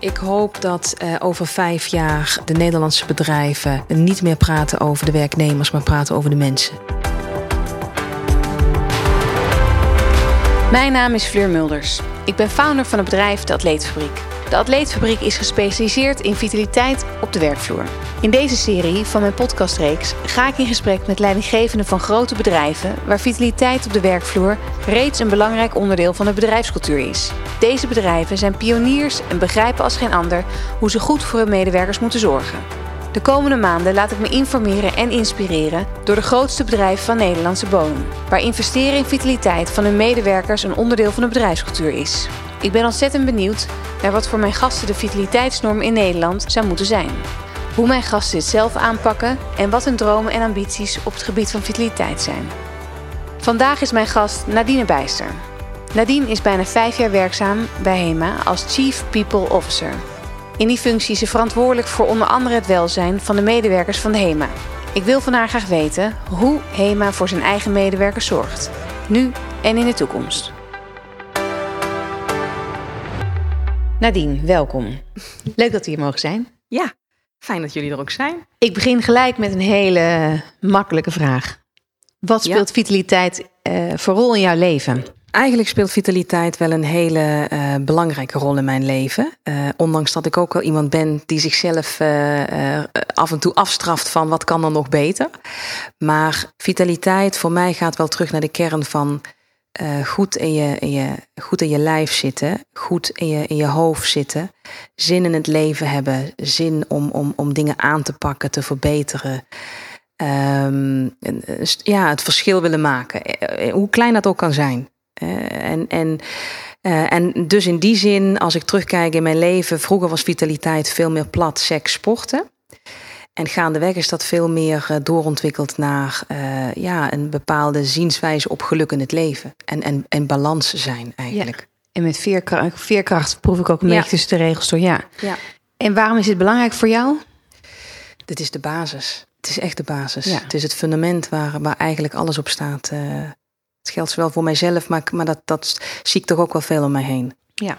Ik hoop dat uh, over vijf jaar de Nederlandse bedrijven niet meer praten over de werknemers, maar praten over de mensen. Mijn naam is Fleur Mulders. Ik ben founder van het bedrijf De Atleetfabriek. De Atleetfabriek is gespecialiseerd in vitaliteit op de werkvloer. In deze serie van mijn podcastreeks ga ik in gesprek met leidinggevenden van grote bedrijven waar vitaliteit op de werkvloer reeds een belangrijk onderdeel van de bedrijfscultuur is. Deze bedrijven zijn pioniers en begrijpen als geen ander hoe ze goed voor hun medewerkers moeten zorgen. De komende maanden laat ik me informeren en inspireren door de grootste bedrijven van Nederlandse bodem, waar investeren in vitaliteit van hun medewerkers een onderdeel van de bedrijfscultuur is. Ik ben ontzettend benieuwd naar wat voor mijn gasten de vitaliteitsnorm in Nederland zou moeten zijn. Hoe mijn gasten dit zelf aanpakken en wat hun dromen en ambities op het gebied van vitaliteit zijn. Vandaag is mijn gast Nadine Bijster. Nadine is bijna vijf jaar werkzaam bij HEMA als Chief People Officer. In die functie is ze verantwoordelijk voor onder andere het welzijn van de medewerkers van de HEMA. Ik wil van haar graag weten hoe HEMA voor zijn eigen medewerkers zorgt. Nu en in de toekomst. Nadine, welkom. Leuk dat we hier mogen zijn. Ja, fijn dat jullie er ook zijn. Ik begin gelijk met een hele makkelijke vraag. Wat speelt vitaliteit uh, voor rol in jouw leven? Eigenlijk speelt vitaliteit wel een hele uh, belangrijke rol in mijn leven. Uh, ondanks dat ik ook wel iemand ben die zichzelf uh, af en toe afstraft van wat kan dan nog beter. Maar vitaliteit voor mij gaat wel terug naar de kern van goed, in je, in je, goed in je lijf zitten, goed in je, in je hoofd zitten, zin in het leven hebben, zin om, om, om dingen aan te pakken, te verbeteren. Um, ja, het verschil willen maken, hoe klein dat ook kan zijn. En, en, en dus in die zin, als ik terugkijk in mijn leven, vroeger was vitaliteit veel meer plat, seks, sporten. En gaandeweg is dat veel meer uh, doorontwikkeld naar ja, een bepaalde zienswijze op geluk in het leven. En, en, en balans zijn eigenlijk. Ja. En met veerkracht, veerkracht proef ik ook een ja. beetje tussen de regels door. Ja. ja. En waarom is dit belangrijk voor jou? Dit is de basis. Het is echt de basis. Ja. Het is het fundament waar, waar eigenlijk alles op staat. Het geldt zowel voor mijzelf, maar, maar dat, dat zie ik toch ook wel veel om mij heen. Ja.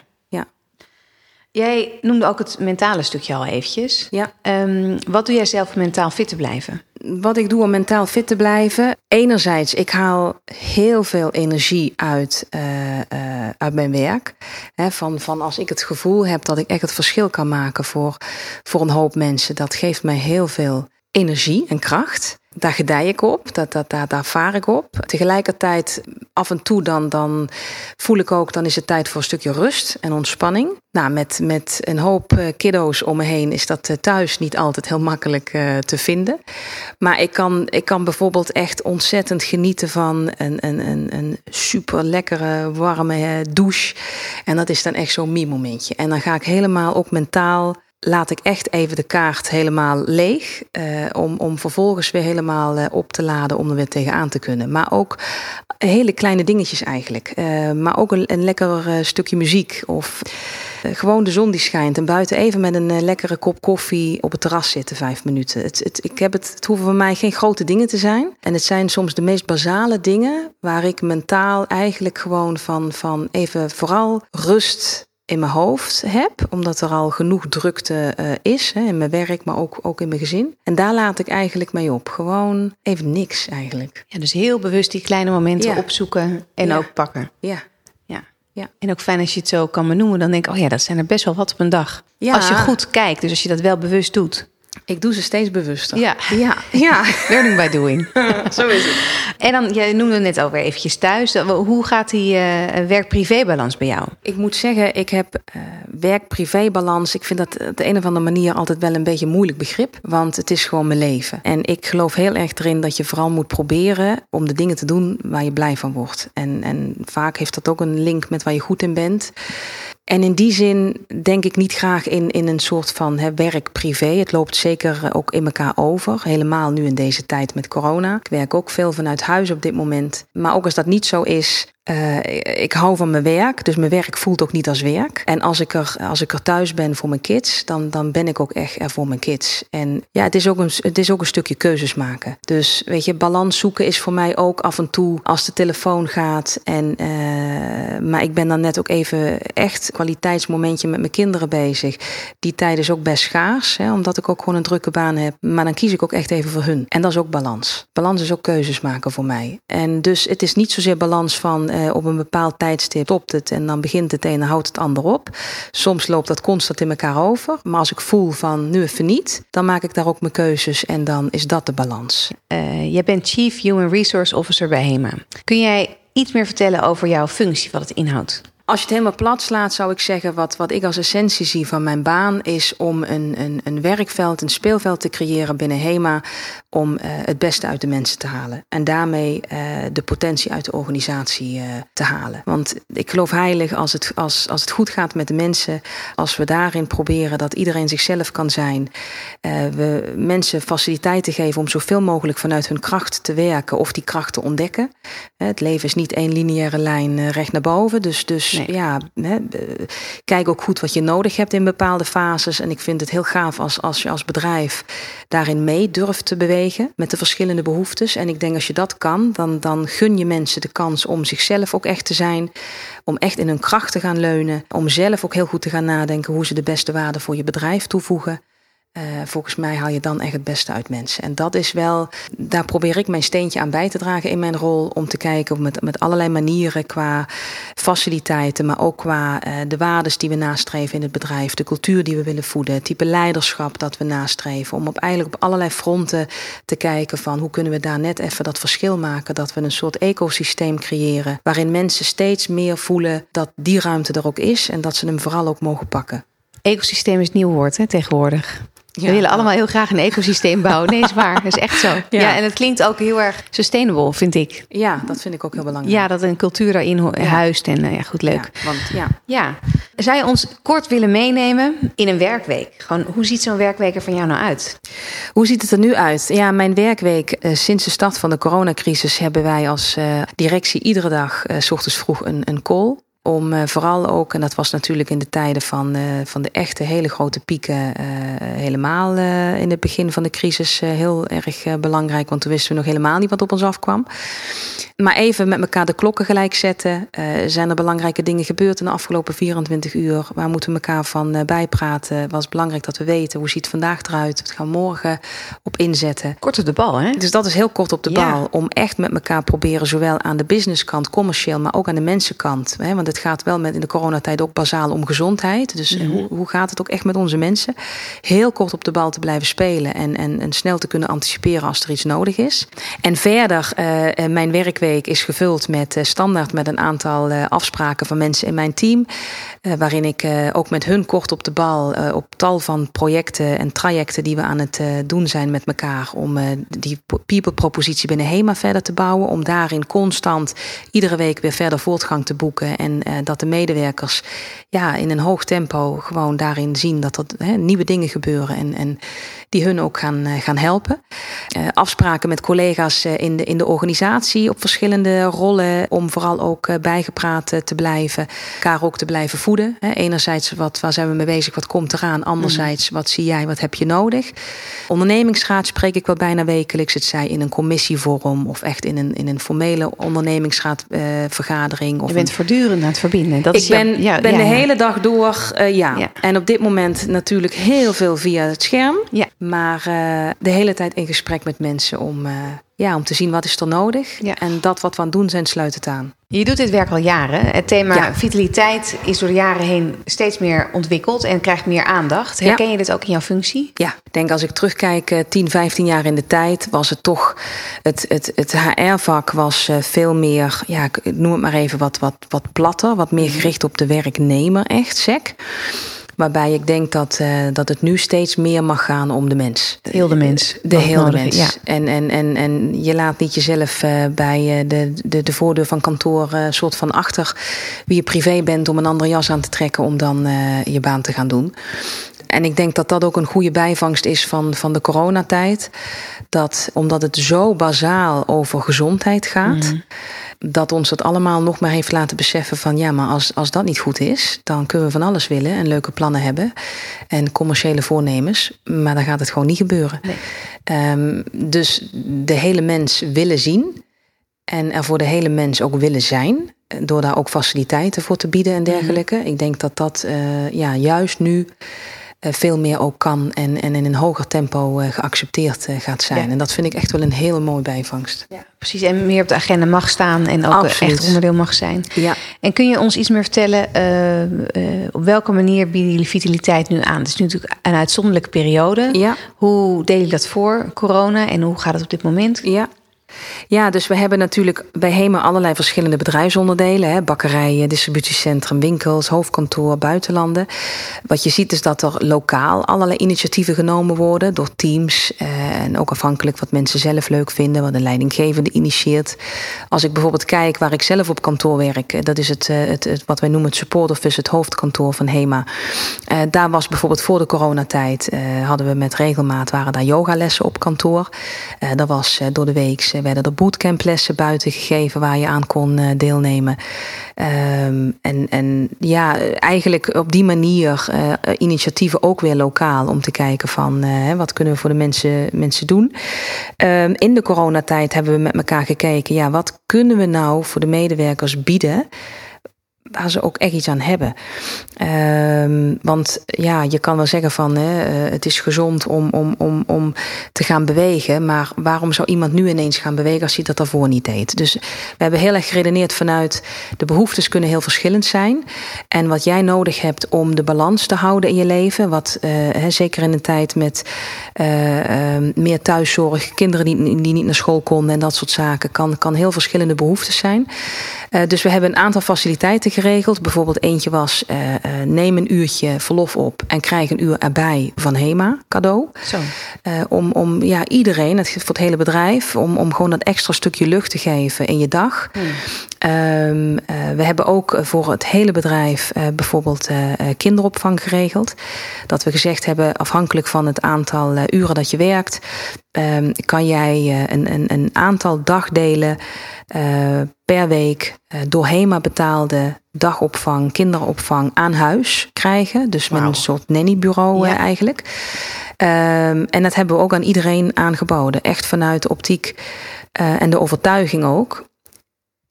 Jij noemde ook het mentale stukje al eventjes. Ja. Um, wat doe jij zelf om mentaal fit te blijven? Wat ik doe om mentaal fit te blijven. Enerzijds, ik haal heel veel energie uit, uh, uh, uit mijn werk. He, van, van als ik het gevoel heb dat ik echt het verschil kan maken voor, voor een hoop mensen. Dat geeft mij heel veel energie en kracht. Daar gedij ik op, dat, dat, daar, daar vaar ik op. Tegelijkertijd, af en toe dan, dan voel ik ook, dan is het tijd voor een stukje rust en ontspanning. Nou, met, met een hoop eh, kiddo's om me heen is dat eh, thuis niet altijd heel makkelijk uh, te vinden. Maar ik kan, ik kan bijvoorbeeld echt ontzettend genieten van een, een, een, een super lekkere warme douche. En dat is dan echt zo'n me-momentje. En dan ga ik helemaal ook mentaal laat ik echt even de kaart helemaal leeg. Uh, om, om vervolgens weer helemaal uh, op te laden om er weer tegenaan te kunnen. Maar ook hele kleine dingetjes eigenlijk. Uh, maar ook een, een lekker stukje muziek. Of gewoon de zon die schijnt. En buiten even met een lekkere kop koffie op het terras zitten, vijf minuten. Het, het, ik heb het, het hoeven voor mij geen grote dingen te zijn. En het zijn soms de meest basale dingen waar ik mentaal eigenlijk gewoon van, van even vooral rust in mijn hoofd heb, omdat er al genoeg drukte uh, is hè, in mijn werk, maar ook, ook in mijn gezin. En daar laat ik eigenlijk mee op. Gewoon even niks eigenlijk. Ja, dus heel bewust die kleine momenten ja. opzoeken en ja. ook pakken. Ja. ja. Ja. En ook fijn als je het zo kan benoemen, dan denk ik, oh ja, dat zijn er best wel wat op een dag. Ja. Als je goed kijkt, dus als je dat wel bewust doet. Ik doe ze steeds bewuster. Ja, ja. ja. learning by doing. Zo is het. En dan, je noemde net alweer eventjes thuis. Hoe gaat die uh, werk-privé-balans bij jou? Ik moet zeggen, ik heb uh, werk-privé-balans. Ik vind dat op de een of andere manier altijd wel een beetje een moeilijk begrip. Want het is gewoon mijn leven. En ik geloof heel erg erin dat je vooral moet proberen om de dingen te doen waar je blij van wordt. En, en vaak heeft dat ook een link met waar je goed in bent. En in die zin denk ik niet graag in, in een soort van werk-privé. Het loopt zeker ook in elkaar over. Helemaal nu in deze tijd met corona. Ik werk ook veel vanuit huis op dit moment. Maar ook als dat niet zo is, Uh, ik hou van mijn werk, dus mijn werk voelt ook niet als werk. En als ik er, als ik er thuis ben voor mijn kids, dan, dan ben ik ook echt er voor mijn kids. En ja, het is, ook een, het is ook een stukje keuzes maken. Dus weet je, balans zoeken is voor mij ook af en toe als de telefoon gaat. En, uh, maar ik ben dan net ook even echt kwaliteitsmomentje met mijn kinderen bezig. Die tijd is ook best schaars, hè, omdat ik ook gewoon een drukke baan heb. Maar dan kies ik ook echt even voor hun. En dat is ook balans. Balans is ook keuzes maken voor mij. En dus het is niet zozeer balans van uh, op een bepaald tijdstip stopt het en dan begint het een en houdt het ander op. Soms loopt dat constant in elkaar over. Maar als ik voel van nu even niet, dan maak ik daar ook mijn keuzes en dan is dat de balans. Uh, jij bent Chief Human Resource Officer bij HEMA. Kun jij iets meer vertellen over jouw functie, wat het inhoudt? Als je het helemaal plat slaat, zou ik zeggen: wat, wat ik als essentie zie van mijn baan is om een, een, een werkveld, een speelveld te creëren binnen HEMA. Om uh, het beste uit de mensen te halen. En daarmee uh, de potentie uit de organisatie uh, te halen. Want ik geloof heilig als het, als, als het goed gaat met de mensen. Als we daarin proberen dat iedereen zichzelf kan zijn. we mensen faciliteiten geven om zoveel mogelijk vanuit hun kracht te werken. Of die kracht te ontdekken. Het leven is niet één lineaire lijn recht naar boven. Dus, dus Ja, kijk ook goed wat je nodig hebt in bepaalde fases. En ik vind het heel gaaf als, als je als bedrijf daarin mee durft te bewegen met de verschillende behoeftes. En ik denk als je dat kan, dan, dan gun je mensen de kans om zichzelf ook echt te zijn. Om echt in hun kracht te gaan leunen. Om zelf ook heel goed te gaan nadenken hoe ze de beste waarde voor je bedrijf toevoegen. Uh, volgens mij haal je dan echt het beste uit mensen. En dat is wel, daar probeer ik mijn steentje aan bij te dragen in mijn rol. Om te kijken met, met allerlei manieren qua faciliteiten, maar ook qua uh, de waardes die we nastreven in het bedrijf, de cultuur die we willen voeden, het type leiderschap dat we nastreven. Om op eigenlijk op allerlei fronten te kijken van hoe kunnen we daar net even dat verschil maken. Dat we een soort ecosysteem creëren waarin mensen steeds meer voelen dat die ruimte er ook is en dat ze hem vooral ook mogen pakken. Ecosysteem is nieuw woord hè, tegenwoordig. We willen allemaal heel graag een ecosysteem bouwen. Nee, is waar. Dat is echt zo. Ja. en het klinkt ook heel erg sustainable, vind ik. Ja, dat vind ik ook heel belangrijk. Ja, dat een cultuur daarin huist. En uh, ja, goed, leuk. want, ja. ja. Zou je ons kort willen meenemen in een werkweek? Gewoon, hoe ziet zo'n werkweek er van jou nou uit? Hoe ziet het er nu uit? Ja, mijn werkweek uh, sinds de start van de coronacrisis... hebben wij als uh, directie iedere dag... s ochtends vroeg een, een call om uh, vooral ook, en dat was natuurlijk in de tijden van, uh, van de echte hele grote pieken, uh, helemaal in het begin van de crisis heel erg belangrijk, want toen wisten we nog helemaal niet wat op ons afkwam. Maar even met elkaar de klokken gelijk zetten. zijn er belangrijke dingen gebeurd in de afgelopen 24 uur? Waar moeten we elkaar van bijpraten? Was belangrijk dat we weten hoe ziet het vandaag eruit? Wat gaan we morgen op inzetten? Kort op de bal, hè? Dus dat is heel kort op de ja. bal. Om echt met elkaar proberen, zowel aan de businesskant, commercieel, maar ook aan de mensenkant. Hè? Want het gaat wel met in de coronatijd ook bazaal om gezondheid. Dus mm -hmm. hoe, hoe gaat het ook echt met onze mensen? Heel kort op de bal te blijven spelen en, en, en snel te kunnen anticiperen als er iets nodig is. En verder, uh, mijn werkweek is gevuld met uh, standaard met een aantal uh, afspraken van mensen in mijn team. waarin ik ook met hun kort op de bal op tal van projecten en trajecten die we aan het doen zijn met elkaar. Om die people-propositie binnen HEMA verder te bouwen. Om daarin constant iedere week weer verder voortgang te boeken. En uh, dat de medewerkers ja, in een hoog tempo gewoon daarin zien dat er hè, nieuwe dingen gebeuren en, en die hun ook gaan, uh, gaan helpen. Uh, afspraken met collega's in, de, in de organisatie op verschillende rollen om vooral ook bijgepraat te blijven, elkaar ook te blijven voeden. Hè. Enerzijds wat, waar zijn we mee bezig, wat komt eraan, anderzijds wat zie jij, wat heb je nodig. Ondernemingsraad spreek ik wel bijna wekelijks, het zij in een commissievorm of echt in een, in een formele ondernemingsraadvergadering. je bent voortdurend het verbinden. Dat ik ben, ja, ben de hele dag door, uh, ja. En op dit moment natuurlijk heel veel via het scherm. Maar uh, de hele tijd in gesprek met mensen om, uh, ja, om te zien wat is er nodig. Ja. En dat wat we aan het doen zijn, sluit het aan. Je doet dit werk al jaren. Het thema ja. vitaliteit is door de jaren heen steeds meer ontwikkeld en krijgt meer aandacht. Herken ja. je dit ook in jouw functie? Ja, ik denk als ik terugkijk 10, 15 jaar in de tijd, was het toch het, het, het HR-vak was veel meer, ja, ik noem het maar even wat, wat, wat platter, wat meer gericht op de werknemer, echt sec. Waarbij ik denk dat, uh, dat het nu steeds meer mag gaan om de mens. Heel de mens. De hele mens. Ja. En, en, en, en je laat niet jezelf uh, bij de, de, de voordeur van kantoor uh, soort van achter wie je privé bent om een andere jas aan te trekken om dan je baan te gaan doen. en ik denk dat dat ook een goede bijvangst is van, van de coronatijd. Dat omdat het zo bazaal over gezondheid gaat. Mhm. Dat ons dat allemaal nog maar heeft laten beseffen van ja, maar als, als dat niet goed is, dan kunnen we van alles willen en leuke plannen hebben en commerciële voornemens, maar dan gaat het gewoon niet gebeuren. Nee. Ehm, dus de hele mens willen zien en er voor de hele mens ook willen zijn, door daar ook faciliteiten voor te bieden en dergelijke. Ik denk dat dat eh, ja, juist nu veel meer ook kan en, en in een hoger tempo eh, geaccepteerd eh, gaat zijn. Ja. En dat vind ik echt wel een hele mooie bijvangst. Ja, precies. En meer op de agenda mag staan en ook Absoluut. echt onderdeel mag zijn. Ja. En kun je ons iets meer vertellen eh, eh, op welke manier bieden jullie vitaliteit nu aan? Het is nu natuurlijk een uitzonderlijke periode. Ja. Hoe deel je dat voor corona en hoe gaat het op dit moment? Ja. Ja, dus we hebben natuurlijk bij HEMA allerlei verschillende bedrijfsonderdelen. Hè? Bakkerijen, distributiecentrum, winkels, hoofdkantoor, buitenlanden. Wat je ziet is dat er lokaal allerlei initiatieven genomen worden door teams. eh, en ook afhankelijk wat mensen zelf leuk vinden, wat een leidinggevende initieert. Als ik bijvoorbeeld kijk waar ik zelf op kantoor werk, eh, dat is het, eh, het, het wat wij noemen het support office, het hoofdkantoor van HEMA. Eh, daar was bijvoorbeeld voor de coronatijd eh, hadden we met regelmaat waren daar yogalessen op kantoor. Eh dat was door de week eh, werden er bootcamplessen buiten gegeven waar je aan kon eh, deelnemen. Ehm, en, en ja, eigenlijk op die manier eh, initiatieven ook weer lokaal om te kijken van eh, wat kunnen we voor de mensen, mensen doen. Ehm, in de coronatijd hebben we met elkaar gekeken, ja, wat kunnen we nou voor de medewerkers bieden? Waar ze ook echt iets aan hebben. Ehm, want ja, je kan wel zeggen van hè, eh, het is gezond om, om, om, om te gaan bewegen. Maar waarom zou iemand nu ineens gaan bewegen als hij dat daarvoor niet deed? Dus we hebben heel erg geredeneerd vanuit de behoeftes kunnen heel verschillend zijn. En wat jij nodig hebt om de balans te houden in je leven. Wat eh, hè, zeker in een tijd met eh, eh, meer thuiszorg, kinderen die, die niet naar school konden en dat soort zaken, kan, kan heel verschillende behoeftes zijn. Dus we hebben een aantal faciliteiten geregeld. Bijvoorbeeld eentje was uh, uh, neem een uurtje verlof op en krijg een uur erbij van HEMA cadeau. Zo. om om ja, iedereen, het voor het hele bedrijf, om, om gewoon dat extra stukje lucht te geven in je dag. Hmm. Um, we hebben ook voor het hele bedrijf bijvoorbeeld kinderopvang geregeld. Dat we gezegd hebben, afhankelijk van het aantal uren dat je werkt, um, kan jij een, een, een aantal dagdelen per week door HEMA betaalde dagopvang, kinderopvang aan huis krijgen. Dus met wow. een soort nannybureau ja. eigenlijk. Um, en dat hebben we ook aan iedereen aangeboden. Echt vanuit de optiek uh, en de overtuiging ook.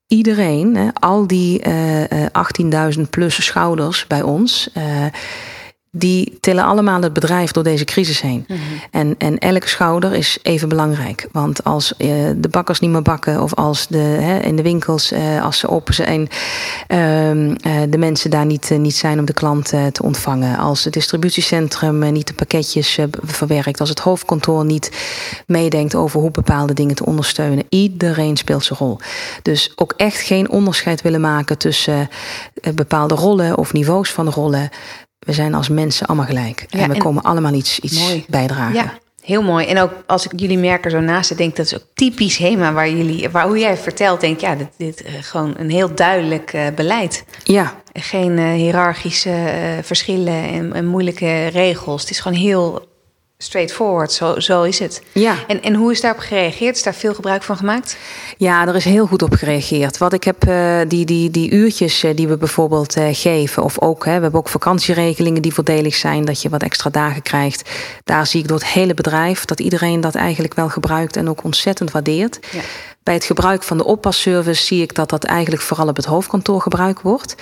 Iedereen, al die uh, 18.000 plus schouders bij ons die tillen allemaal het bedrijf door deze crisis heen. Mm -hmm. en, en elke schouder is even belangrijk. Want als uh, de bakkers niet meer bakken, of als de, hè, in de winkels, uh, als ze open zijn, uh, de mensen daar niet, niet zijn om de klant te ontvangen. Als het distributiecentrum niet de pakketjes verwerkt. Als het hoofdkantoor niet meedenkt over hoe bepaalde dingen te ondersteunen. Iedereen speelt zijn rol. Dus ook echt geen onderscheid willen maken tussen bepaalde rollen of niveaus van rollen we zijn als mensen allemaal gelijk. Ja, en we en komen allemaal iets, iets mooi. bijdragen. Ja, heel mooi. En ook als ik jullie merken zo naast denk dat is ook typisch HEMA waar jullie, waar hoe jij vertelt, denk ja, dit, dit uh, gewoon een heel duidelijk uh, beleid. Ja. Geen uh, hiërarchische verschillen en, en, moeilijke regels. Het is gewoon heel straightforward, zo, zo is het. Ja. En, en hoe is daarop gereageerd? Is daar veel gebruik van gemaakt? Ja, er is heel goed op gereageerd. Wat ik heb, uh, die, die, die uurtjes uh, die we bijvoorbeeld uh, geven, of ook, hè, we hebben ook vakantieregelingen die voordelig zijn, dat je wat extra dagen krijgt. Daar zie ik door het hele bedrijf dat iedereen dat eigenlijk wel gebruikt en ook ontzettend waardeert. Ja. Bij het gebruik van de oppasservice zie ik dat dat eigenlijk vooral op het hoofdkantoor gebruikt wordt.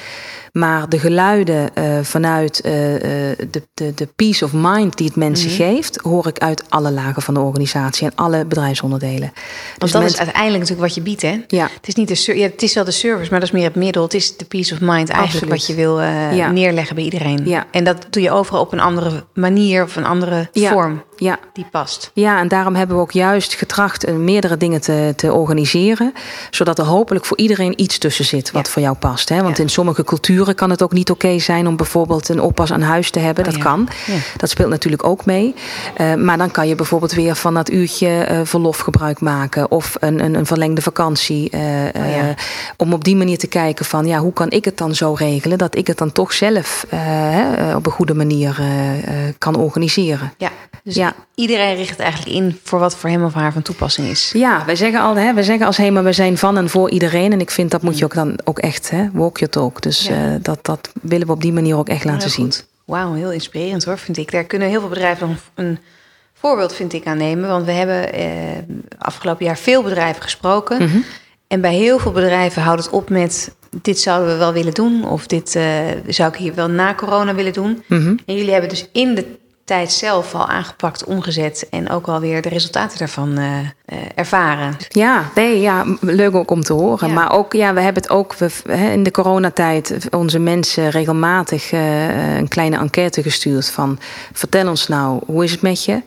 Maar de geluiden uh, vanuit uh, de, de, de peace of mind die het mensen mm -hmm. geeft, hoor ik uit alle lagen van de organisatie en alle bedrijfsonderdelen. Want dus dat mensen... is uiteindelijk natuurlijk wat je biedt, hè? Ja. Het is, niet de, ja, het is wel de service, maar dat is meer het middel. Het is de peace of mind eigenlijk Absoluut. wat je wil uh, ja. neerleggen bij iedereen. Ja. En dat doe je overal op een andere manier of een andere vorm. Ja. die past. Ja, en daarom hebben we ook juist getracht eh, meerdere dingen te, te organiseren. Zodat er hopelijk voor iedereen iets tussen zit wat voor jou past. Hè? Want in sommige culturen kan het ook niet oké zijn om bijvoorbeeld een oppas aan huis te hebben. Oh, dat ja. kan. Ja. Dat speelt natuurlijk ook mee. Eh, maar dan kan je bijvoorbeeld weer van dat uurtje eh, verlof gebruik maken. Of een, een, een verlengde vakantie. eh, Oh, ja. om op die manier te kijken van ja, hoe kan ik het dan zo regelen dat ik het dan toch zelf op een goede manier kan organiseren. Ja, dus Ja. iedereen richt het eigenlijk in voor wat voor hem of haar van toepassing is. Ja, wij zeggen al, hè, wij zeggen als HEMA, we zijn van en voor iedereen. En ik vind dat moet je ook dan ook echt, hè, walk your talk. Dus Ja. Eh, dat, dat willen we op die manier ook echt laten zien. Wauw, heel inspirerend hoor, vind ik. Daar kunnen heel veel bedrijven nog een voorbeeld, vind ik, aan nemen. Want we hebben eh, afgelopen jaar veel bedrijven gesproken. Mhm. En bij heel veel bedrijven houdt het op met... dit zouden we wel willen doen. Of dit eh, zou ik hier wel na corona willen doen. Mhm. En jullie hebben dus in de tijd zelf al aangepakt, omgezet... en ook alweer de resultaten daarvan eh, eh, ervaren. Ja, nee, ja, leuk ook om te horen. Ja. Maar ook, ja, we hebben het ook we, hè, in de coronatijd onze mensen regelmatig eh, een kleine enquête gestuurd van vertel ons nou, hoe is het met je?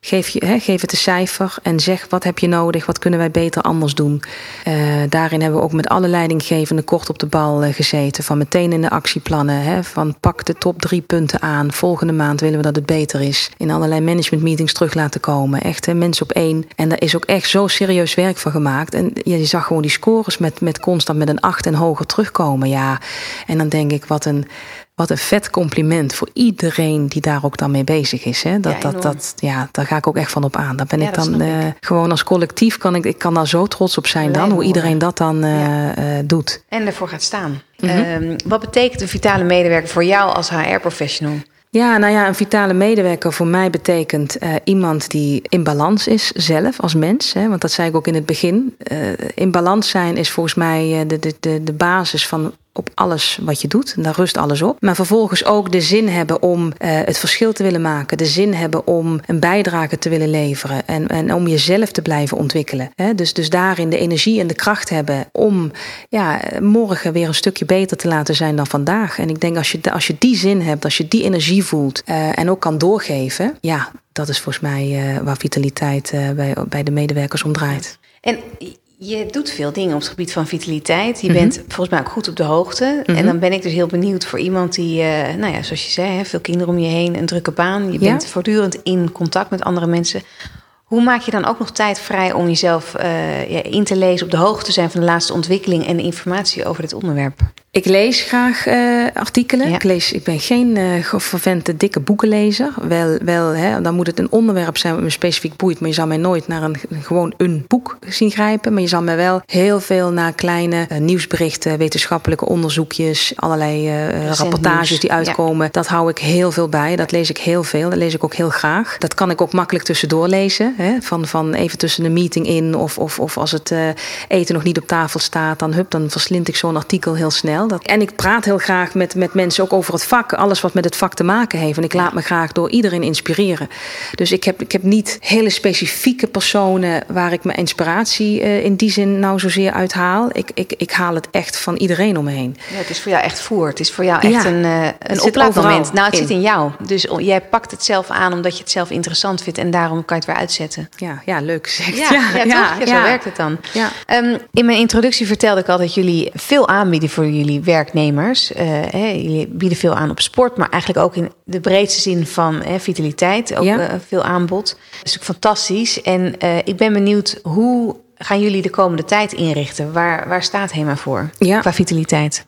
Geef, je, hè, geef het een cijfer en zeg wat heb je nodig, wat kunnen wij beter anders doen. Eh, daarin hebben we ook met alle leidinggevenden kort op de bal eh, gezeten. Van meteen in de actieplannen. Hè, van pak de top drie punten aan. Volgende maand willen we dat het beter is. In allerlei management meetings terug laten komen. Echt hè, mensen op één. En daar is ook echt zo serieus werk van gemaakt. En ja, je zag gewoon die scores met, met constant met een acht en hoger terugkomen. Ja, en dan denk ik wat een... Wat een vet compliment voor iedereen die daar ook dan mee bezig is. Hè? Dat, Ja, dat, dat, ja, daar ga ik ook echt van op aan. Daar ben Ja, ik dan ik. eh, gewoon als collectief kan ik, ik kan daar zo trots op zijn dan, hoe iedereen dat dan eh, eh, doet. En ervoor gaat staan. Mhm. Ehm, wat betekent een vitale medewerker voor jou als HR-professional? Ja, nou ja, een vitale medewerker voor mij betekent iemand die in balans is zelf als mens. Hè, want dat zei ik ook in het begin. In balans zijn is volgens mij de, de, de, de basis van op alles wat je doet. En daar rust alles op. Maar vervolgens ook de zin hebben om eh, het verschil te willen maken. De zin hebben om een bijdrage te willen leveren. En, en om jezelf te blijven ontwikkelen. Dus, dus daarin de energie en de kracht hebben om ja, morgen weer een stukje beter te laten zijn dan vandaag. En ik denk als je, als je die zin hebt, als je die energie voelt eh, en ook kan doorgeven. Ja, dat is volgens mij eh, waar vitaliteit bij, bij de medewerkers om draait. En je doet veel dingen op het gebied van vitaliteit. Je Mhm. bent volgens mij ook goed op de hoogte. En dan ben ik dus heel benieuwd voor iemand die, eh, nou ja, zoals je zei, hè, veel kinderen om je heen, een drukke baan. Je Ja. bent voortdurend in contact met andere mensen. Hoe maak je dan ook nog tijd vrij om jezelf eh, ja, in te lezen, op de hoogte te zijn van de laatste ontwikkeling en informatie over dit onderwerp? Ik lees graag eh, artikelen. Ja. Ik, lees, ik ben geen eh vervente dikke boekenlezer. Wel, wel hè, dan moet het een onderwerp zijn wat me specifiek boeit. Maar je zal mij nooit naar een, gewoon een boek zien grijpen. Maar je zal mij wel heel veel naar kleine nieuwsberichten, wetenschappelijke onderzoekjes, allerlei nieuws. rapportages die Ja. uitkomen. Dat hou ik heel veel bij. Dat lees ik heel veel. Dat lees ik ook heel graag. Dat kan ik ook makkelijk tussendoor lezen. Hè? Van, van even tussen een meeting in. Of, of, of als het eh, eten nog niet op tafel staat, dan, hup, dan verslind ik zo'n artikel heel snel. Dat, en ik praat heel graag met, met mensen ook over het vak. Alles wat met het vak te maken heeft. En ik laat me graag door iedereen inspireren. Dus ik heb, ik heb niet hele specifieke personen waar ik mijn inspiratie eh, in die zin nou zozeer uit haal. Ik, ik, ik haal het echt van iedereen om me heen. Ja, het is voor jou echt voer. Het is voor jou echt Ja, een, eh, een oplaadmoment. Nou, het in. zit in jou. Dus jij pakt het zelf aan omdat je het zelf interessant vindt. En daarom kan je het weer uitzetten. Ja, ja leuk gezegd. Ja, ja? Ja, zo werkt het dan. Ja. Ehm, in mijn introductie vertelde ik al dat jullie veel aanbieden voor jullie werknemers. Eh, hè, jullie bieden veel aan op sport, maar eigenlijk ook in de breedste zin van hè, vitaliteit. Ook eh, veel aanbod. Dat is natuurlijk fantastisch. En eh, ik ben benieuwd, hoe gaan jullie de komende tijd inrichten? Waar, waar staat HEMA voor qua vitaliteit?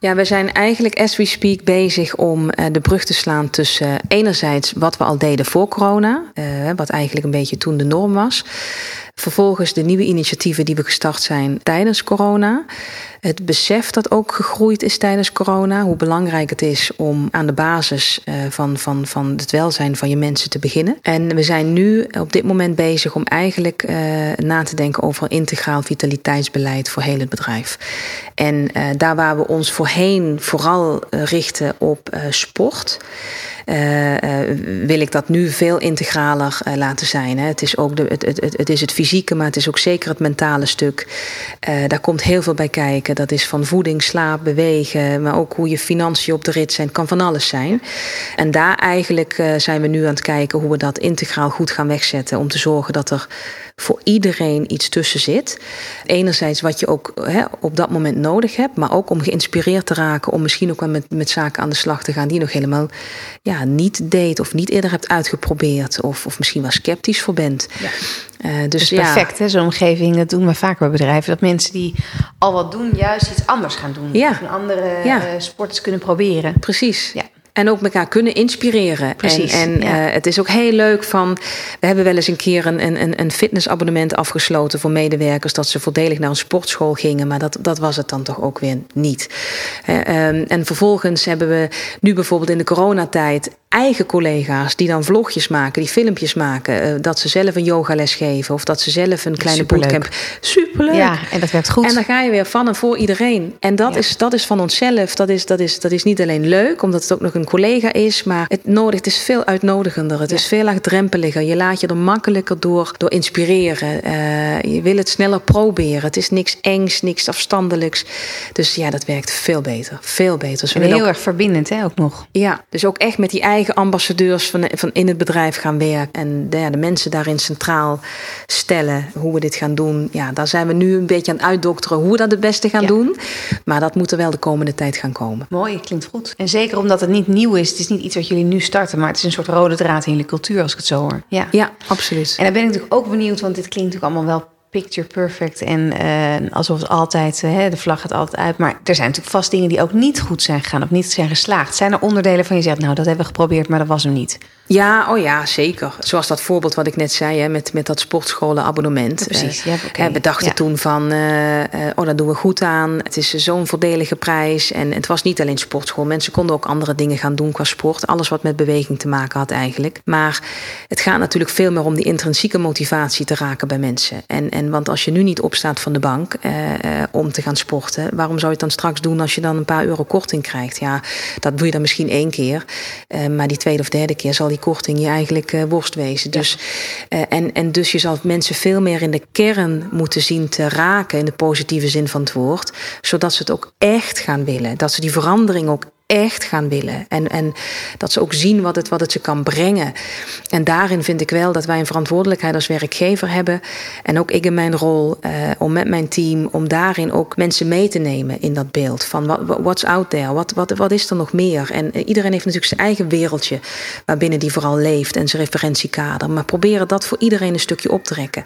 Ja, we zijn eigenlijk as we speak bezig om eh, de brug te slaan tussen eh, enerzijds wat we al deden voor corona, eh, wat eigenlijk een beetje toen de norm was. Vervolgens de nieuwe initiatieven die we gestart zijn tijdens corona. Het besef dat ook gegroeid is tijdens corona. Hoe belangrijk het is om aan de basis eh, van, van, van het welzijn van je mensen te beginnen. En we zijn nu op dit moment bezig om eigenlijk eh, na te denken over integraal vitaliteitsbeleid voor heel het bedrijf. En eh, daar waar we ons voorheen vooral richten op sport. Eh, eh, wil ik dat nu veel integraler eh, laten zijn. Hè. Het, is ook de, het, het, het, is het fysieke, maar het is ook zeker het mentale stuk. Daar komt heel veel bij kijken. Dat is van voeding, slaap, bewegen, maar ook hoe je financiën op de rit zijn. Het kan van alles zijn. En daar eigenlijk zijn we nu aan het kijken hoe we dat integraal goed gaan wegzetten. Om te zorgen dat er voor iedereen iets tussen zit. Enerzijds wat je ook hè, op dat moment nodig hebt, maar ook om geïnspireerd te raken om misschien ook wel met, met zaken aan de slag te gaan die je nog helemaal ja, niet deed of niet eerder hebt uitgeprobeerd of, of misschien wel sceptisch voor bent. Ja. Uh, dus perfect, hè? zo'n omgeving. Dat doen we vaak bij bedrijven. Dat mensen die al wat doen, juist iets anders gaan doen. Ja. Of een andere ja. uh, sporters kunnen proberen. Precies. Ja. En ook elkaar kunnen inspireren. Precies, en en uh, het is ook heel leuk van. We hebben wel eens een keer een, een, een fitnessabonnement afgesloten voor medewerkers. Dat ze voordelig naar een sportschool gingen. Maar dat, dat was het dan toch ook weer niet. Uh, um, en vervolgens hebben we nu bijvoorbeeld in de coronatijd eigen collega's die dan vlogjes maken, die filmpjes maken. Uh, dat ze zelf een yogales geven of dat ze zelf een kleine Superleuk. bootcamp. Superleuk. Ja, en dat werkt goed. En dan ga je weer van en voor iedereen. En dat, ja. is, dat is van onszelf. Dat is, dat, is, dat is niet alleen leuk, omdat het ook nog een collega is, maar het, nodig, het is veel uitnodigender. Het ja. is veel laagdrempeliger. Je laat je er makkelijker door, door inspireren. Uh, je wil het sneller proberen. Het is niks engs, niks afstandelijks. Dus ja, dat werkt veel beter. Veel beter. Dus en heel ook, erg verbindend, hè, ook nog. Ja, dus ook echt met die eigen ambassadeurs van, van in het bedrijf gaan werken. En de, ja, de mensen daarin centraal stellen hoe we dit gaan doen. Ja, daar zijn we nu een beetje aan het uitdokteren hoe we dat het beste gaan ja. doen. Maar dat moet er wel de komende tijd gaan komen. Mooi, klinkt goed. En zeker omdat het niet nieuw is. Het is niet iets wat jullie nu starten, maar het is een soort rode draad in jullie cultuur als ik het zo hoor. Ja, ja absoluut. En dan ben ik natuurlijk ook benieuwd, want dit klinkt natuurlijk allemaal wel picture perfect en uh, alsof het altijd, uh, de vlag gaat altijd uit. Maar er zijn natuurlijk vast dingen die ook niet goed zijn gegaan of niet zijn geslaagd. Zijn er onderdelen van je zegt, nou dat hebben we geprobeerd, maar dat was hem niet? Ja, oh ja, zeker. Zoals dat voorbeeld wat ik net zei, hè, met, met dat sportscholenabonnement. Ja, precies, ja, okay. we dachten ja. toen van, uh, oh, dat doen we goed aan. Het is zo'n voordelige prijs. En het was niet alleen sportschool. Mensen konden ook andere dingen gaan doen qua sport. Alles wat met beweging te maken had eigenlijk. Maar het gaat natuurlijk veel meer om die intrinsieke motivatie te raken bij mensen. En, en want als je nu niet opstaat van de bank uh, om te gaan sporten, waarom zou je het dan straks doen als je dan een paar euro korting krijgt? Ja, dat doe je dan misschien één keer. maar die tweede of derde keer zal die die korting je eigenlijk uh, worst wezen. Ja. Dus, uh, en, en dus je zal mensen veel meer in de kern moeten zien te raken, in de positieve zin van het woord, zodat ze het ook echt gaan willen. Dat ze die verandering ook echt gaan willen. En, en dat ze ook zien wat het, wat het ze kan brengen. En daarin vind ik wel dat wij een verantwoordelijkheid als werkgever hebben. En ook ik in mijn rol uh, om met mijn team, om daarin ook mensen mee te nemen in dat beeld. Van what, what's out there? Wat, wat, wat is er nog meer? En uh, iedereen heeft natuurlijk zijn eigen wereldje waarbinnen die vooral leeft en zijn referentiekader. Maar proberen dat voor iedereen een stukje op te trekken.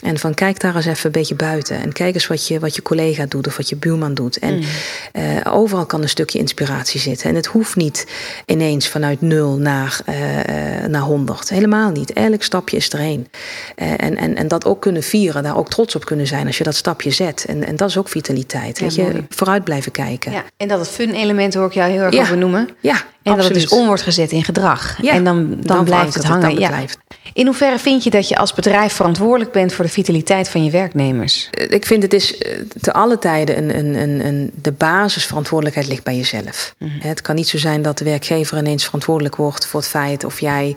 En van kijk daar eens even een beetje buiten. En kijk eens wat je, wat je collega doet of wat je buurman doet. En mm. uh, overal kan een stukje inspiratie zitten. En het hoeft niet ineens vanuit nul naar, uh, naar 100. Helemaal niet. Elk stapje is er één. Uh, en, en, en dat ook kunnen vieren, daar ook trots op kunnen zijn als je dat stapje zet. En, en dat is ook vitaliteit. Ja, weet je, vooruit blijven kijken. Ja, en dat het fun-element hoor ik jou heel erg ja. over noemen. Ja, en absoluut. dat het dus om wordt gezet in gedrag. Ja, en dan, dan, dan blijft het hangen. Het ja. Blijft. In hoeverre vind je dat je als bedrijf verantwoordelijk bent voor de vitaliteit van je werknemers? Ik vind het is te alle tijden een, een, een, een de basisverantwoordelijkheid ligt bij jezelf. Mm -hmm. Het kan niet zo zijn dat de werkgever ineens verantwoordelijk wordt voor het feit of jij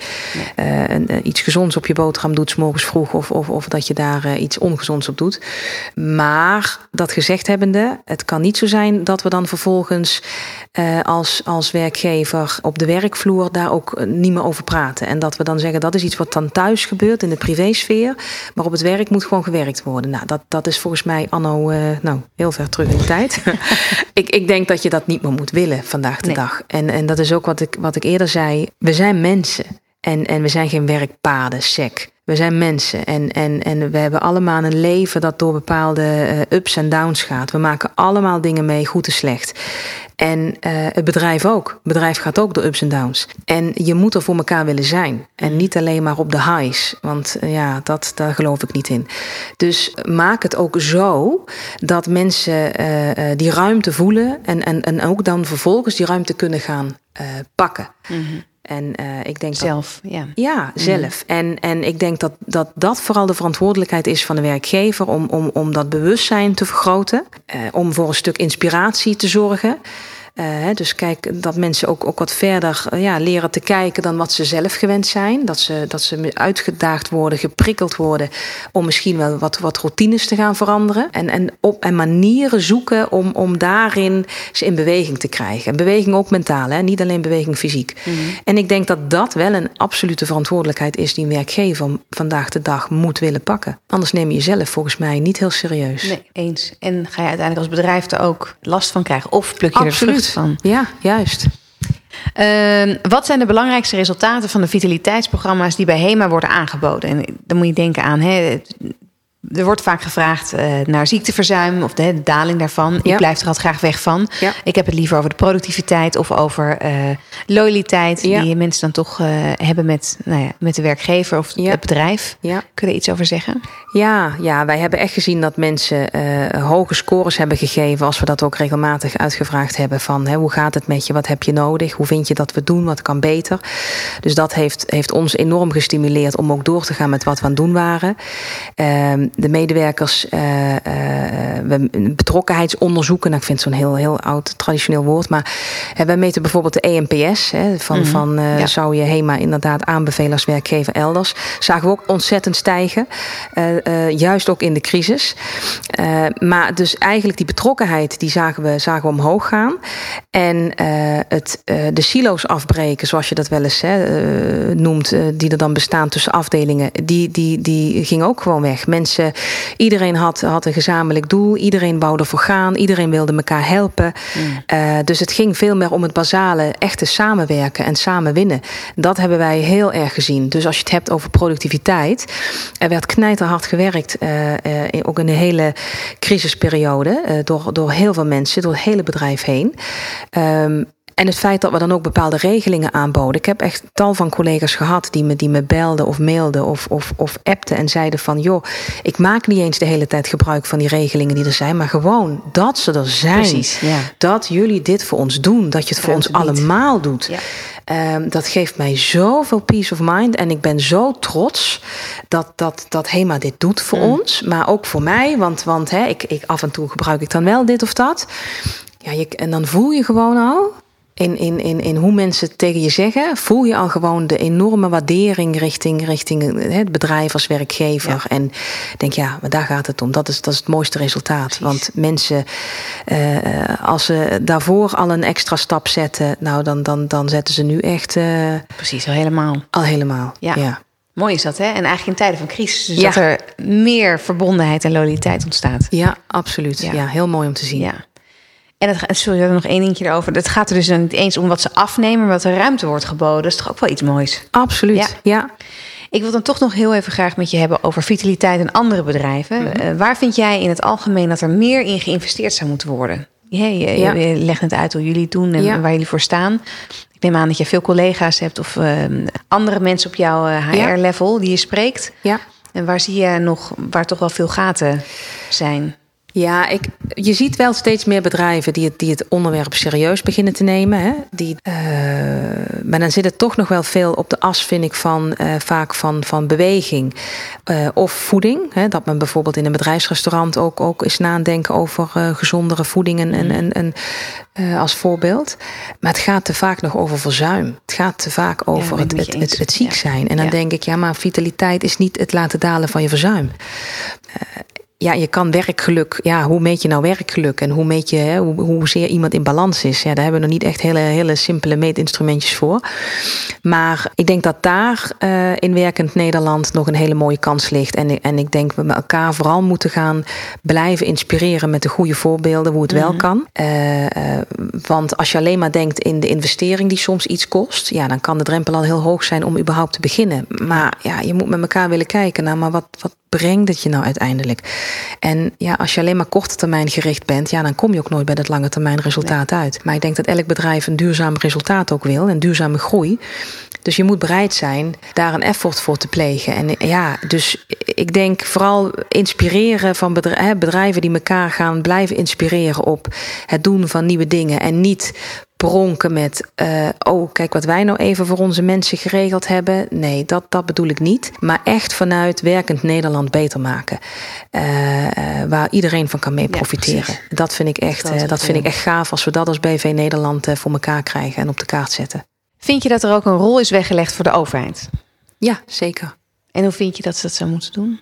uh, een, iets gezonds op je boterham doet, s morgens vroeg, of, of, of dat je daar uh, iets ongezonds op doet. Maar dat gezegd hebbende, het kan niet zo zijn dat we dan vervolgens uh, als, als werkgever op de werkvloer daar ook niet meer over praten. En dat we dan zeggen dat is iets wat dan thuis gebeurt in de privésfeer, maar op het werk moet gewoon gewerkt worden. Nou, dat, dat is volgens mij anno, nou, heel ver terug in de tijd. ik, ik denk dat je dat niet meer moet willen vandaag de nee. dag. En, en dat is ook wat ik, wat ik eerder zei. We zijn mensen. En, en we zijn geen werkpaden, sec. We zijn mensen en, en, en we hebben allemaal een leven dat door bepaalde uh, ups en downs gaat. We maken allemaal dingen mee, goed en slecht. En uh, het bedrijf ook. Het bedrijf gaat ook door ups en downs. En je moet er voor elkaar willen zijn. En niet alleen maar op de highs. Want uh, ja, dat, daar geloof ik niet in. Dus maak het ook zo dat mensen uh, die ruimte voelen. En, en, en ook dan vervolgens die ruimte kunnen gaan pakken. Mm -hmm. En uh, ik denk zelf, dat, ja. Ja, zelf. Mm. En, en ik denk dat, dat dat vooral de verantwoordelijkheid is van de werkgever om, om, om dat bewustzijn te vergroten. Uh, om voor een stuk inspiratie te zorgen. Dus kijk, dat mensen ook, ook wat verder ja, leren te kijken dan wat ze zelf gewend zijn. Dat ze, dat ze uitgedaagd worden, geprikkeld worden om misschien wel wat, wat routines te gaan veranderen. En, en, op, en manieren zoeken om, om daarin ze in beweging te krijgen. En beweging ook mentaal, hè? niet alleen beweging fysiek. Mhm. En ik denk dat dat wel een absolute verantwoordelijkheid is die een werkgever vandaag de dag moet willen pakken. Anders neem je jezelf volgens mij niet heel serieus. Nee, eens. En ga je uiteindelijk als bedrijf er ook last van krijgen? Of pluk je Absoluut. er van? Ja, juist. Uh, wat zijn de belangrijkste resultaten van de vitaliteitsprogramma's die bij HEMA worden aangeboden? En dan moet je denken aan hè, er wordt vaak gevraagd uh, naar ziekteverzuim of de, de daling daarvan. Ik blijf er altijd graag weg van. Ik heb het liever over de productiviteit of over uh, loyaliteit die mensen dan toch uh, hebben met, nou ja, met de werkgever of het bedrijf. Kun je er iets over zeggen? Ja, ja, wij hebben echt gezien dat mensen hoge scores hebben gegeven als we dat ook regelmatig uitgevraagd hebben van hè, hoe gaat het met je, wat heb je nodig, hoe vind je dat we doen, wat kan beter. Dus dat heeft, heeft ons enorm gestimuleerd om ook door te gaan met wat we aan het doen waren. De medewerkers uh, uh, betrokkenheidsonderzoeken. Nou, ik vind het zo'n heel, heel oud traditioneel woord. Maar uh, wij meten bijvoorbeeld de EMPS. Hè, van, mm van ja. zou je HEMA inderdaad aanbevelen als werkgever elders. Zagen we ook ontzettend stijgen. juist ook in de crisis. maar dus eigenlijk die betrokkenheid, die zagen we, zagen we omhoog gaan. En het, de silo's afbreken, zoals je dat wel eens noemt, die er dan bestaan tussen afdelingen, die, die, die ging ook gewoon weg. Mensen iedereen had, had een gezamenlijk doel. Iedereen wou ervoor gaan. Iedereen wilde elkaar helpen. Mm. Uh, dus het ging veel meer om het basale, echte samenwerken en samen winnen. Dat hebben wij heel erg gezien. Dus als je het hebt over productiviteit. Er werd knijterhard gewerkt. Uh, uh, ook in de hele crisisperiode. door, door heel veel mensen, door het hele bedrijf heen. Um, en het feit dat we dan ook bepaalde regelingen aanboden. Ik heb echt tal van collega's gehad die me, die me belden of mailden of, of, of appten en zeiden van joh, ik maak niet eens de hele tijd gebruik van die regelingen die er zijn, maar gewoon dat ze er zijn. Precies, ja. Dat jullie dit voor ons doen, dat je het voor ons allemaal doet. Ja. Um, dat geeft mij zoveel peace of mind. En ik ben zo trots dat, dat, dat HEMA dit doet voor mm. ons. Maar ook voor mij. Want, want hè, ik, ik, af en toe gebruik ik dan wel dit of dat. Ja, je, en dan voel je gewoon al in, in, in, in hoe mensen het tegen je zeggen, voel je al gewoon de enorme waardering richting, richting het bedrijf als werkgever. En denk, ja, maar daar gaat het om. Dat is, dat is het mooiste resultaat. Want mensen, uh, als ze daarvoor al een extra stap zetten, nou, dan, dan, dan zetten ze nu echt. Uh, Precies, al helemaal. Al helemaal. Ja. ja. Mooi is dat, hè? En eigenlijk in tijden van crisis, dus dat er meer verbondenheid en loyaliteit ontstaat. Ja, absoluut. Ja. heel mooi om te zien. Ja. En het, sorry, er nog één dingetje erover. Het gaat er dus niet eens om wat ze afnemen, maar wat er ruimte wordt geboden. Dat is toch ook wel iets moois? Absoluut, ja. Ik wil dan toch nog heel even graag met je hebben over vitaliteit en andere bedrijven. Mhm. Eh, waar vind jij in het algemeen dat er meer in geïnvesteerd zou moeten worden? Je, je, ja. je legt het uit hoe jullie doen en waar jullie voor staan. Ik neem aan dat je veel collega's hebt of ehm, andere mensen op jouw HR-level eh, die je spreekt. Ja. En waar zie je nog, waar toch wel veel gaten zijn? Ja, ik, je ziet wel steeds meer bedrijven die het, die het onderwerp serieus beginnen te nemen. Hè? Die, uh, maar dan zit het toch nog wel veel op de as, vind ik, van uh, vaak van, van beweging uh, of voeding. Hè? Dat men bijvoorbeeld in een bedrijfsrestaurant ook, ook eens nadenken over gezondere voeding en, en, en, en als voorbeeld. Maar het gaat te vaak nog over verzuim. Het gaat te vaak over het, het, het, het, ziek zijn. En dan denk ik, ja, maar vitaliteit is niet het laten dalen van je verzuim ja, je kan werkgeluk. Ja, hoe meet je nou werkgeluk? En hoe meet je hè, hoe, hoezeer iemand in balans is? Ja, daar hebben we nog niet echt hele, hele simpele meetinstrumentjes voor. Maar ik denk dat daar uh, in werkend Nederland nog een hele mooie kans ligt. En, en ik denk we met elkaar vooral moeten gaan blijven inspireren met de goede voorbeelden hoe het wel mhm. kan. Uh, uh, want als je alleen maar denkt in de investering die soms iets kost, ja, dan kan de drempel al heel hoog zijn om überhaupt te beginnen. Maar ja, je moet met elkaar willen kijken naar, maar wat, wat brengt het je nou uiteindelijk? En ja, als je alleen maar korte termijn gericht bent, ja, dan kom je ook nooit bij dat lange termijn resultaat uit. Maar ik denk dat elk bedrijf een duurzaam resultaat ook wil en duurzame groei. Dus je moet bereid zijn daar een effort voor te plegen. En ja, dus ik denk vooral inspireren van bedrijven die elkaar gaan blijven inspireren op het doen van nieuwe dingen. En niet pronken met, uh, oh kijk wat wij nou even voor onze mensen geregeld hebben. Nee, dat, dat bedoel ik niet. Maar echt vanuit werkend Nederland beter maken. Uh, waar iedereen van kan mee profiteren. dat vind ik echt, dat, dat vind ik echt gaaf als we dat als BV Nederland voor elkaar krijgen en op de kaart zetten. Vind je dat er ook een rol is weggelegd voor de overheid? Ja, zeker. En hoe vind je dat ze dat zou moeten doen?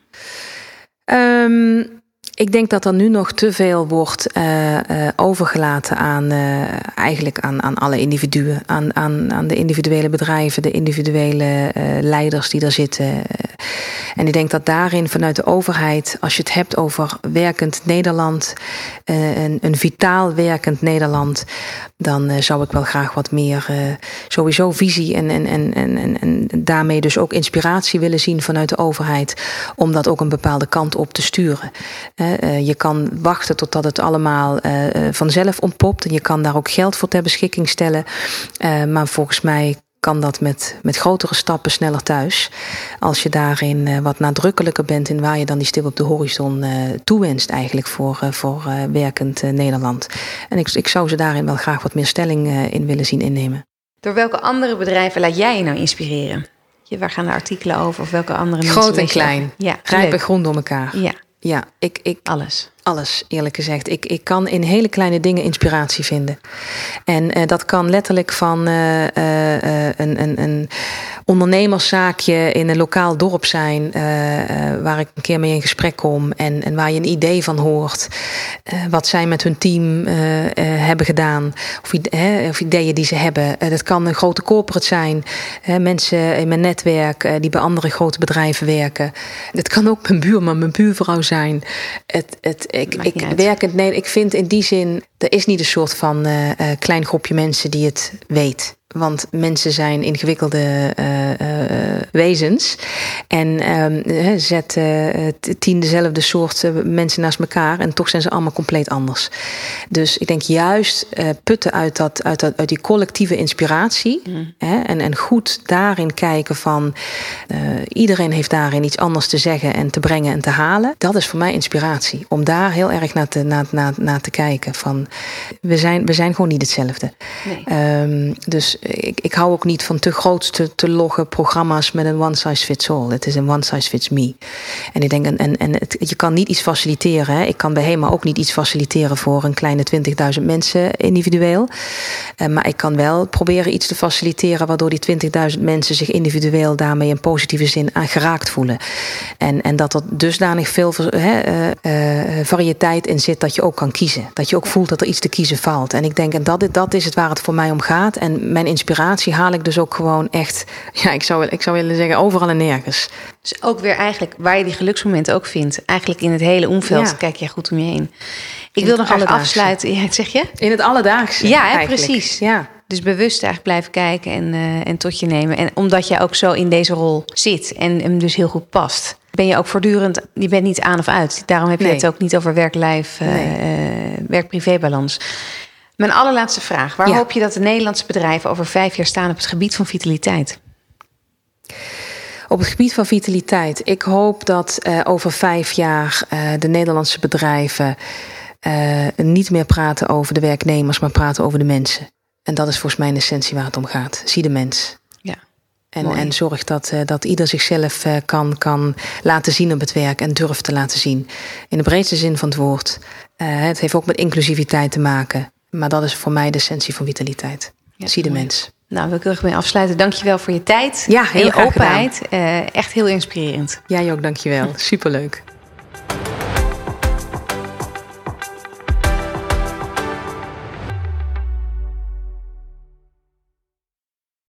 Um, ik denk dat er nu nog te veel wordt uh, overgelaten aan, uh, eigenlijk aan, aan alle individuen. Aan, aan, aan de individuele bedrijven, de individuele leiders die daar zitten. En ik denk dat daarin vanuit de overheid, als je het hebt over werkend Nederland, een, een vitaal werkend Nederland, dan zou ik wel graag wat meer sowieso visie en, en, en, en, en daarmee dus ook inspiratie willen zien vanuit de overheid. Om dat ook een bepaalde kant op te sturen. Je kan wachten totdat het allemaal vanzelf ontpopt. En je kan daar ook geld voor ter beschikking stellen. Maar volgens mij kan dat met, met grotere stappen sneller thuis. Als je daarin wat nadrukkelijker bent in waar je dan die stip op de horizon toewenst, eigenlijk voor, voor werkend Nederland. En ik, ik zou ze daarin wel graag wat meer stelling in willen zien innemen. Door welke andere bedrijven laat jij je nou inspireren? Waar gaan de artikelen over? Of welke andere mensen? Groot en klein. Ja, Rijp en grond door elkaar. Ja. Ja, ik, ik, alles. Alles, eerlijk gezegd. Ik, ik kan in hele kleine dingen inspiratie vinden. En uh, dat kan letterlijk van uh, uh, een, een, een ondernemerszaakje in een lokaal dorp zijn, waar ik een keer mee in gesprek kom en, en waar je een idee van hoort. wat zij met hun team hebben gedaan, of, of, ideeën die ze hebben. dat kan een grote corporate zijn, mensen in mijn netwerk die bij andere grote bedrijven werken. Het kan ook mijn buurman, mijn buurvrouw zijn. Het, het, ik, ik werkend nee, ik vind in die zin, er is niet een soort van uh, klein groepje mensen die het weet. Want mensen zijn ingewikkelde uh, uh, wezens. En uh, zet tien dezelfde soort mensen naast elkaar. En toch zijn ze allemaal compleet anders. Dus ik denk juist putten uit, dat, uit, dat, uit die collectieve inspiratie. Mm. Hè, en, en goed daarin kijken van iedereen heeft daarin iets anders te zeggen en te brengen en te halen. Dat is voor mij inspiratie. Om daar heel erg naar te, naar, naar, naar te kijken. Van we zijn, we zijn gewoon niet hetzelfde. Nee. Um, dus ik, ik hou ook niet van te groot te, te programma's met een one size fits all. Het is een one size fits me. En ik denk, en, en, en je kan niet iets faciliteren. Hè. Ik kan bij HEMA ook niet iets faciliteren voor een kleine 20.000 mensen individueel. Uh, maar ik kan wel proberen iets te faciliteren waardoor die 20.000 mensen zich individueel daarmee in positieve zin aan geraakt voelen. En, en dat er dusdanig veel uh, uh, variëteit in zit dat je ook kan kiezen. Dat je ook voelt dat er iets te kiezen valt. En ik denk, en dat, dat is het waar het voor mij om gaat. En mijn inspiratie haal ik dus ook gewoon echt, ja, ik zou, ik zou willen zeggen, overal en nergens. Dus ook weer eigenlijk waar je die geluksmomenten ook vindt. Eigenlijk in het hele omveld ja. kijk je goed om je heen. Ik wil nog graag afsluiten. Ja, zeg je? In het alledaagse. Ja, hè, precies. Ja. Dus bewust eigenlijk blijven kijken en, uh, en tot je nemen. En omdat jij ook zo in deze rol zit en hem dus heel goed past. Ben je ook voortdurend, je bent niet aan of uit. Daarom heb je nee. het ook niet over werk-lijf, uh, nee. uh, werk-privé-balans. Mijn allerlaatste vraag. Waar ja. hoop je dat de Nederlandse bedrijven over vijf jaar staan op het gebied van vitaliteit? Op het gebied van vitaliteit. Ik hoop dat uh, over vijf jaar uh, de Nederlandse bedrijven uh, niet meer praten over de werknemers, maar praten over de mensen. En dat is volgens mij een essentie waar het om gaat. Zie de mens. Ja. En, en zorg dat, dat ieder zichzelf kan, kan laten zien op het werk en durft te laten zien. In de breedste zin van het woord. Het heeft ook met inclusiviteit te maken. Maar dat is voor mij de essentie van vitaliteit. Ja, Zie de mooi. mens. Nou, wil ik er mee afsluiten. Dankjewel voor je tijd ja, heel en je openheid. Uh, echt heel inspirerend. Jij ook, dankjewel. Superleuk.